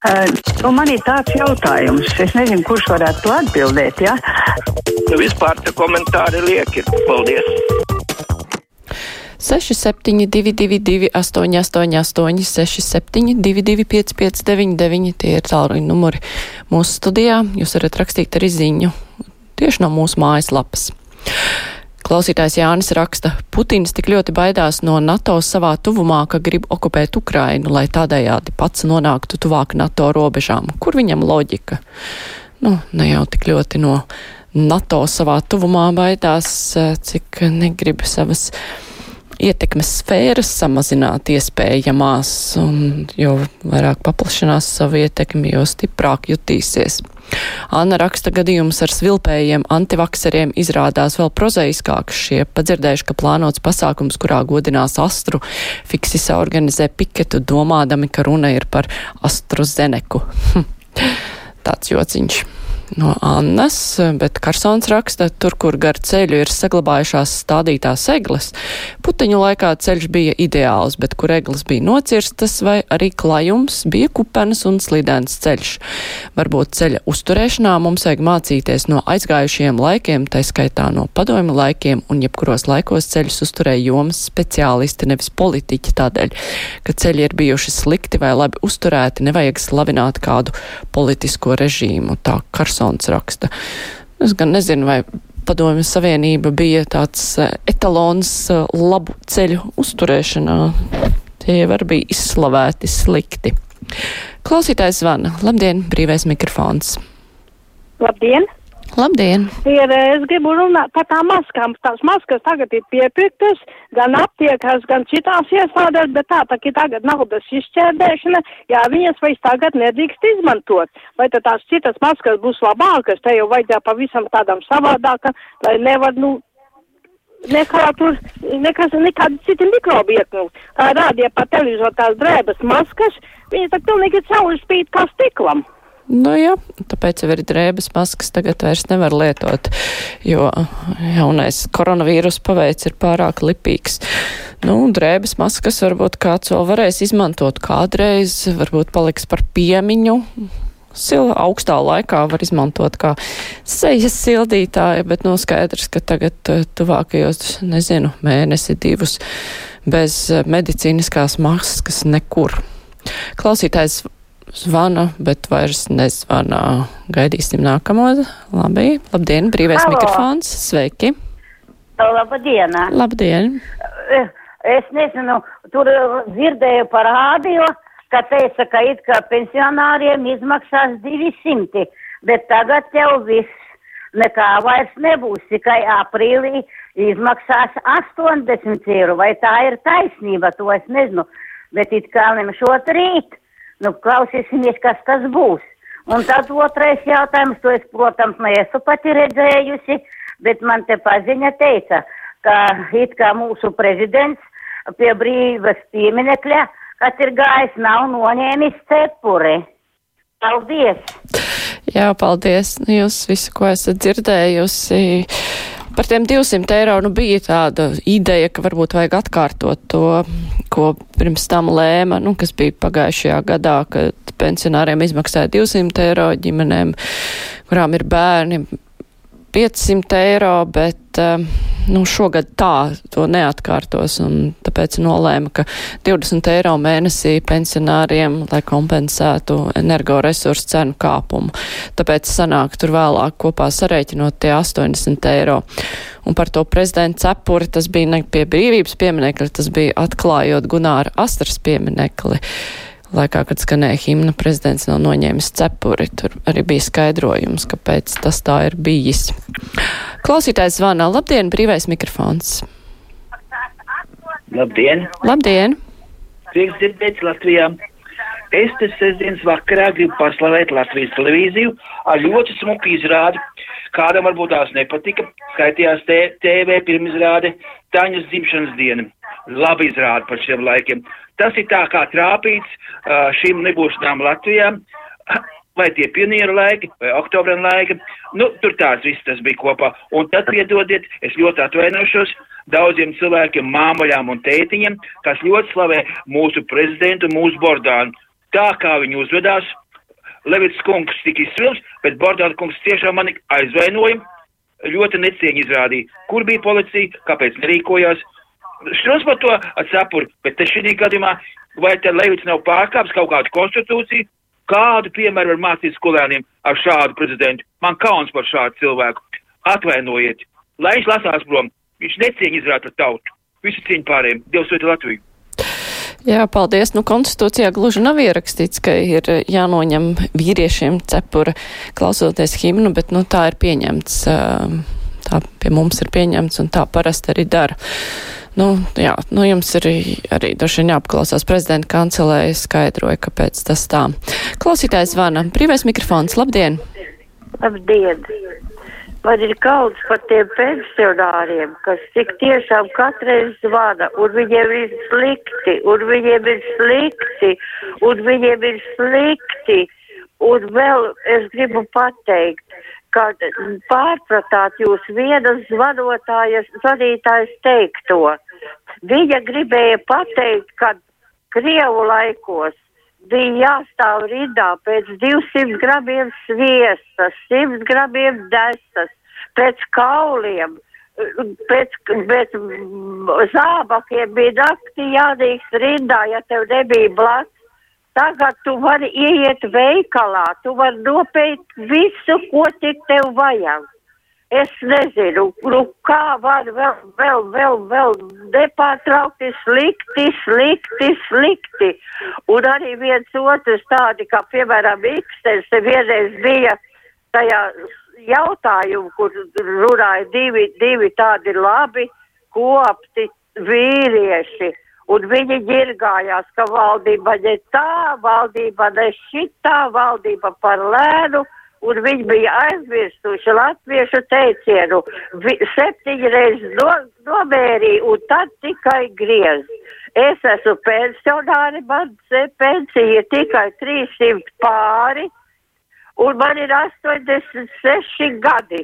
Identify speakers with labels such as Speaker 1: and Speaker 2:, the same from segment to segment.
Speaker 1: Uh, nu man ir tāds jautājums, es nezinu, kurš varētu to atbildēt. Ja?
Speaker 2: Nu, vispār te komentāri lieki. Paldies!
Speaker 3: 6722, 888, 672, 559, tie ir tālruņa numuri mūsu studijā. Jūs varat rakstīt arī ziņu tieši no mūsu mājaslapas. Klausītājs Jānis raksta, Putins tik ļoti baidās no NATO savā tuvumā, ka grib okupēt Ukrainu, lai tādējādi pats nonāktu tuvāk NATO robežām. Kur viņam loģika? Nu, ne jau tik ļoti no NATO savā tuvumā baidās, cik negrib savas ietekmes sfēras samazināt iespējamās, un jo vairāk paplašinās savu ietekmi, jo stiprāk jutīsies. Anna raksta gadījums ar svilpējiem antivakseriem izrādās vēl prozaiskāks. Šie padzirdējuši, ka plānots pasākums, kurā godinās astru, fiksisa organizē piketu, domādami, ka runa ir par astru zeneku. Tāds jociņš no Annas, bet Karsons raksta, tur, kur gar ceļu ir saglabājušās stādītās egles. Puteņu laikā ceļš bija ideāls, bet kur egles bija nocirstas vai arī klajums, bija kupenes un slidens ceļš. Varbūt ceļa uzturēšanā mums vajag mācīties no aizgājušiem laikiem, tā skaitā no padomju laikiem, un jebkuros laikos ceļus uzturēja jomas speciālisti, nevis politiķi tādēļ, ka ceļi ir bijuši slikti vai labi uzturēti, nevajag slavināt kādu politisko režīmu. Tā Karsons Persons raksta. Es gan nezinu, vai Padomju Savienība bija tāds eh, etalons eh, labu ceļu uzturēšanā. Tie var bija izslavēti slikti. Klausītājs zvana. Labdien, brīvais mikrofons.
Speaker 4: Labdien!
Speaker 3: Labdien!
Speaker 4: Ir, es gribu runāt par tām maskām. Tās maskas tagad ir piepirktas gan aptiekās, gan citās iestādēs, bet tā tā ir tagad naudas izšķērdēšana, jā, viņas vairs tagad nedrīkst izmantot. Vai tad tās citas maskas būs labākas, te jau vajadzēja pavisam tādam savādākam, lai nevar, nu, nekā tur, nekas, nekādi citi mikrobi iekļūt. Tā rādīja pa televizoru tās drēbas maskas, viņas tā pilnīgi cauri spīd kā stiklam.
Speaker 3: Nu jā, tāpēc jau ir drēbes maskas tagad vairs nevar lietot, jo jaunais koronavīrus paveids ir pārāk lipīgs. Nu, drēbes maskas varbūt kāds vēl varēs izmantot kādreiz, varbūt paliks par piemiņu. Sila augstā laikā var izmantot kā sejas sildītāja, bet nu skaidrs, ka tagad eh, tuvākajos, nezinu, mēnesi divus bez eh, medicīniskās maskas nekur. Klausītājs zvana, bet vairs nezvana. Gaidīsim nākamo. Labi, labdien, brīvais Halo. mikrofons. Sveiki!
Speaker 5: Labdien!
Speaker 3: Labdien!
Speaker 5: Es nezinu, tur dzirdēju par rādio, ka teica, ka it kā pensionāriem izmaksās 200, bet tagad jau viss nekā vairs nebūs, tikai aprīlī izmaksās 80 eiro. Vai tā ir taisnība, to es nezinu, bet it kā lemšot rīt Nu, klausīsimies, kas tas būs. Un tad otrais jautājums, to es, protams, neesmu pati redzējusi, bet man te paziņa teica, ka it kā mūsu prezidents pie brīvas pieminekļa, kas ir gājis, nav noņēmis cepuri. Paldies!
Speaker 3: Jā, paldies. Nu, jūs visu, ko esat dzirdējusi. Par tiem 200 eiro nu, bija tāda ideja, ka varbūt vajag atkārtot to, ko pirms tam lēma, nu, kas bija pagājušajā gadā, kad pensionāriem izmaksāja 200 eiro ģimenēm, kurām ir bērni 500 eiro, bet eh, nu, šogad tā to neatkārtos, un tāpēc nolēma, ka 20 eiro mēnesī pensionāriem, lai kompensētu energoresursu cenu kāpumu. Tāpēc sanāk tur vēlāk kopā sarēķinot tie 80 eiro. Un par to prezidentu cepuri tas bija ne pie brīvības pieminekļa, tas bija atklājot Gunāra Astras pieminekli. Laikā, kad skanēja himna, prezidents nav noņēmis cepuri. Tur arī bija skaidrojums, kāpēc tas tā ir bijis. Klausītājs zvana. Labdien, brīvais mikrofons.
Speaker 6: Labdien!
Speaker 3: Labdien!
Speaker 6: Prieks dzirdēt Latvijā! Es te sestdienas vakarā gribu paslavēt Latvijas televīziju ar ļoti smuku izrādi. Kādam varbūt tās nepatika, skaitījās TV pirmizrāde Taņas dzimšanas diena. Labi izrāda par šiem laikiem. Tas ir tā kā trāpīts šīm nebūšanām Latvijā. Vai tie pionieru laiki, vai oktobra laiki, nu, tur tās viss tas bija kopā. Un tad, piedodiet, es ļoti atvainošos daudziem cilvēkiem, māmoļām un tētiņiem, kas ļoti slavē mūsu prezidentu, mūsu Bordānu. Tā kā viņi uzvedās, Levits kungs tika izsvilms, bet Bordāta kungs tiešām mani aizvainoja, ļoti necieņi izrādīja, kur bija policija, kāpēc nerīkojās. Šķiros par to atsapuri, bet te šī gadījumā, vai te Levits nav pārkāps kaut kādu konstitūciju, kādu piemēru var mācīt skolēniem ar šādu prezidentu. Man kauns par šādu cilvēku. Atvainojiet, lai viņš lasās prom, viņš necieņi izrāda tautu. Visu cieņu pārējiem, Dievs sveitī Latviju!
Speaker 3: Jā, paldies. Nu, konstitūcijā gluži nav ierakstīts, ka ir jānoņem vīriešiem cepura klausoties himnu, bet, nu, tā ir pieņemts. Tā pie mums ir pieņemts un tā parasti arī dara. Nu, jā, nu, jums ir arī droši vien jāapklausās prezidenta kancelē, skaidroja, kāpēc tas tā. Klausītājs zvana. Brīvais mikrofons. Labdien!
Speaker 7: Labdien! Man ir kauns par tiem pensionāriem, kas tik tiešām katreiz zvana, un viņiem ir slikti, un viņiem ir slikti, un viņiem ir slikti. Un vēl es gribu pateikt, ka pārpratāt jūs vienas zvanītājas teikto. Viņa gribēja pateikt, ka Krievu laikos bija jāstāv rindā pēc 200 gramiem sviesta, 100 gramiem desas, pēc kauliem, pēc, pēc zābakiem bija naktī jādīgs rindā, ja tev nebija blakus. Tagad tu vari ieiet veikalā, tu vari nopēt visu, ko tik tev vajag. Es nezinu, nu, kā var vēl, vēl, vēl, vēl nepārtraukti slikti, slikti, slikti. Un arī viens otrs tādi, kā piemēram Ikstens, te vienreiz bija tajā jautājumu, kur runāja divi, divi tādi labi kopti vīrieši. Un viņi ģirgājās, ka valdība ne tā, valdība ne šitā, valdība par lēnu un viņi bija aizmirstuši latviešu teicienu, vi, septiņreiz no, nomērīja un tad tikai griez. Es esmu pensionāri, man pensija tikai 300 pāri, un man ir 86 gadi.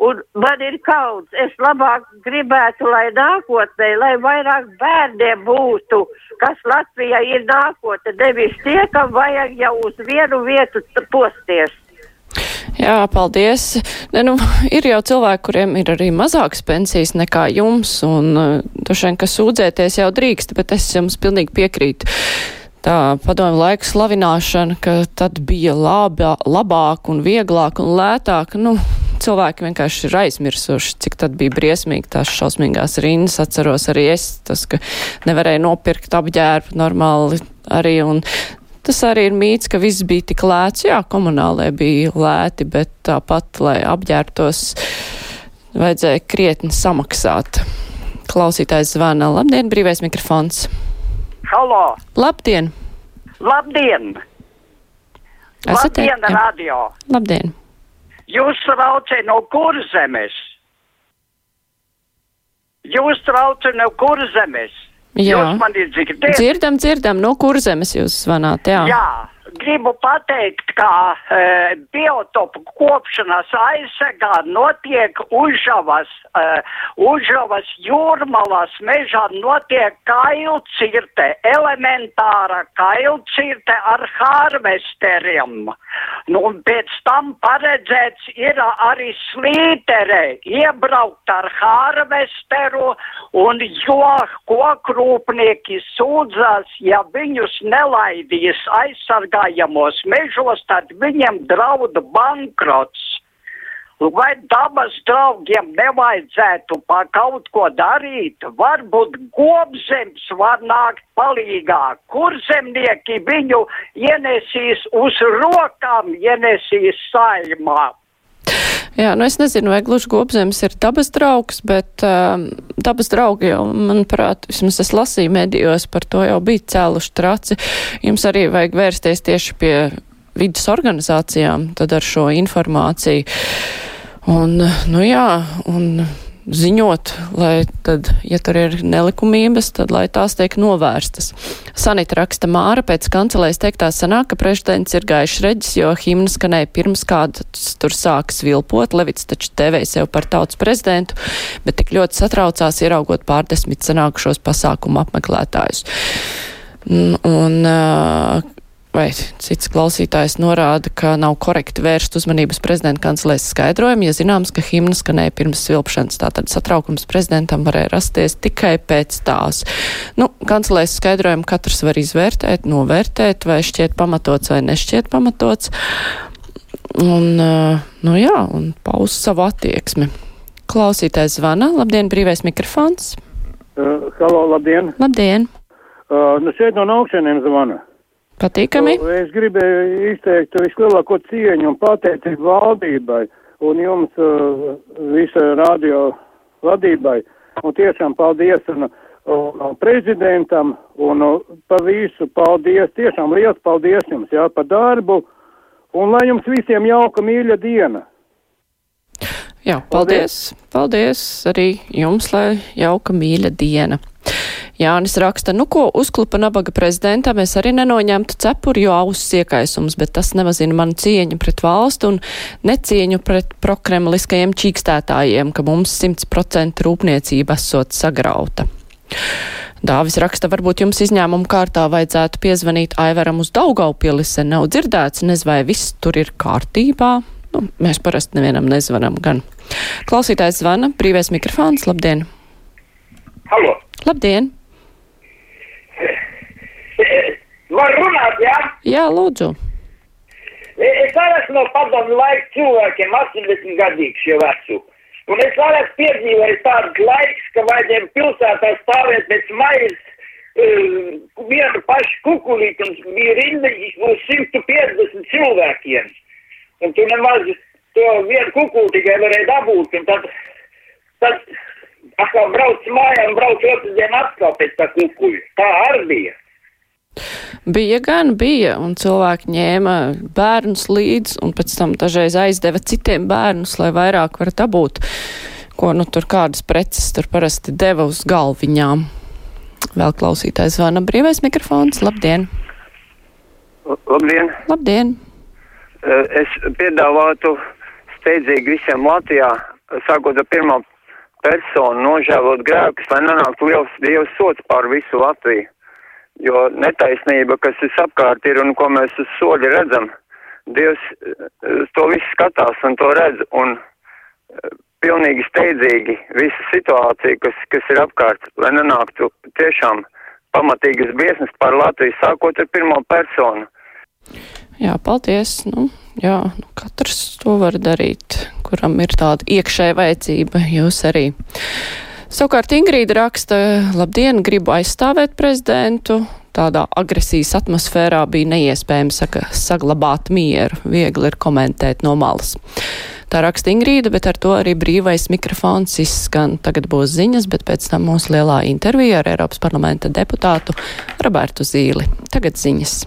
Speaker 7: Un man ir kauns, es labāk gribētu, lai nākotnē, lai vairāk bērniem būtu, kas Latvijai ir nākotne, nevis tie, kam vajag jau uz vienu vietu posties.
Speaker 3: Jā, paldies. Ne, nu, ir jau cilvēki, kuriem ir arī mazākas pensijas nekā jums, un droši vien, ka sūdzēties jau drīkst, bet es jums pilnīgi piekrītu. Tā padomju laika slavināšana, ka tad bija labā, labāk un vieglāk un lētāk, nu, cilvēki vienkārši ir aizmirsuši, cik tad bija briesmīgi tās šausmīgās rindas. Atceros arī es, tas, ka nevarēja nopirkt apģērbu normāli arī, un Tas arī ir mīts, ka viss bija tik lēts. Jā, komunālē bija lēti, bet tāpat, lai apģērbtos, vajadzēja krietni samaksāt. Klausītājs zvana. Labdien, brīvais mikrofons.
Speaker 8: Halo!
Speaker 3: Labdien!
Speaker 8: Labdien!
Speaker 3: Esat
Speaker 8: Labdien,
Speaker 3: te?
Speaker 8: radio!
Speaker 3: Labdien!
Speaker 8: Jūs traucē no kurzemes? Jūs traucē no kurzemes?
Speaker 3: Jā.
Speaker 8: Jūs mani dzirdat?
Speaker 3: Dzirdam, dzirdam, no kurzemes jūs zvanāt, jā.
Speaker 8: Jā, gribu pateikt, ka e, biotopu kopšanas aizsegā notiek Užavas, e, Užavas jūrmalas mežā notiek kailcirte, elementāra kailcirte ar harvesteriem. Nu, un pēc tam paredzēts ir arī slītere, iebraukt ar harvesteru, un jo kokrūpnieki sūdzas, ja viņus nelaidīs aizsargājamos mežos, tad viņiem draud bankrots. Vai dabas draugiem nevajadzētu pa kaut ko darīt? Varbūt gobzems var nākt palīgā. Kur zemnieki viņu ienesīs uz rokām, ienesīs saimā?
Speaker 3: Jā, nu es nezinu, vai gluži gobzems ir dabas draugs, bet uh, dabas draugi jau, manuprāt, vismaz es lasīju medijos, par to jau bija cēluši traci. Jums arī vajag vērsties tieši pie vidas organizācijām, tad ar šo informāciju. Un, nu jā, un ziņot, lai tad, ja tur ir nelikumības, tad lai tās tiek novērstas. Sanita raksta Māra pēc kancelēs teiktā sanāk, ka prezidents ir gaišs reģis, jo himna skanēja pirms kāds tur sākas vilpot. Levits taču tevēja sev par tautas prezidentu, bet tik ļoti satraucās ieraugot pārdesmit sanākušos pasākumu apmeklētājus. Un, un vai cits klausītājs norāda, ka nav korekti vērst uzmanības prezidenta kancelēs skaidrojumu, ja zināms, ka himna skanēja pirms svilpšanas, tātad satraukums prezidentam varēja rasties tikai pēc tās. Nu, kancelēs skaidrojumu katrs var izvērtēt, novērtēt, vai šķiet pamatots vai nešķiet pamatots. Un, nu jā, un paust savu attieksmi. Klausītājs zvana. Labdien, brīvais mikrofons.
Speaker 9: Uh, halo, labdien.
Speaker 3: Labdien.
Speaker 9: Uh, nu šeit no augšēniem zvana.
Speaker 3: Patīkami.
Speaker 9: Es gribēju izteikt vislielāko cieņu un pateicību valdībai un jums uh, visa radio vadībai. Un tiešām paldies un, un prezidentam un pa visu paldies. Tiešām liels paldies jums, jā, par darbu. Un lai jums visiem jauka mīļa diena.
Speaker 3: Jā, paldies. Paldies arī jums, lai jauka mīļa diena. Jānis raksta, nu ko uzklupa nabaga prezidentā, mēs arī nenoņemtu cepuri, jo auss iekaisums, bet tas nemazina manu cieņu pret valstu un necieņu pret prokremliskajiem čīkstētājiem, ka mums 100% rūpniecība esot sagrauta. Dāvis raksta, varbūt jums izņēmumu kārtā vajadzētu piezvanīt Aivaram uz Daugaupilise, nav dzirdēts, nez vai viss tur ir kārtībā. Nu, mēs parasti nevienam nezvanam gan. Klausītājs zvana, brīvais mikrofons, labdien!
Speaker 10: Halo!
Speaker 3: Labdien!
Speaker 10: Var runāt, jā?
Speaker 3: Jā, lūdzu.
Speaker 10: Es arī esmu no padomu laika cilvēkiem, 80 gadīgs jau esmu. Un es arī esmu piedzīvojis tādus laikus, ka vajadzēja pilsētā stāvēt pēc maijas uh, vienu pašu kukulīti un bija rinda uz 150 cilvēkiem. Un tu nemaz to vienu kukulī tikai varēja dabūt. Un tad, tad atkal brauc mājā un brauc otru dienu atkal pēc tā kukuļa. Tā arī bija.
Speaker 3: Bija gan bija, un cilvēki ņēma bērnus līdzi, un pēc tam dažreiz aizdeva citiem bērnus, lai vairāk var dabūt, ko nu tur kādas preces tur parasti deva uz galviņām. Vēl klausītājs zvana brīvais mikrofons. Labdien!
Speaker 11: Labdien!
Speaker 3: Labdien!
Speaker 11: Es piedāvātu steidzīgi visiem Latvijā, sākot ar pirmā personu, nožēlot grēkus, lai nenāktu liels dievs sots pār visu Latviju. Jo netaisnība, kas visapkārt ir un ko mēs uz soļa redzam, Dievs to visu skatās un to redz un pilnīgi steidzīgi visu situāciju, kas, kas ir apkārt, lai nenāktu tiešām pamatīgas biesmas par Latviju, sākot ar pirmo personu.
Speaker 3: Jā, paldies. Nu, jā, nu, katrs to var darīt, kuram ir tāda iekšēja vajadzība. Jūs arī. Savukārt Ingrīda raksta, labdien, gribu aizstāvēt prezidentu. Tādā agresijas atmosfērā bija neiespējams saka, saglabāt mieru. Viegli ir komentēt no malas. Tā raksta Ingrīda, bet ar to arī brīvais mikrofons izskan. Tagad būs ziņas, bet pēc tam mūsu lielā intervija ar Eiropas parlamenta deputātu Robertu Zīli. Tagad ziņas.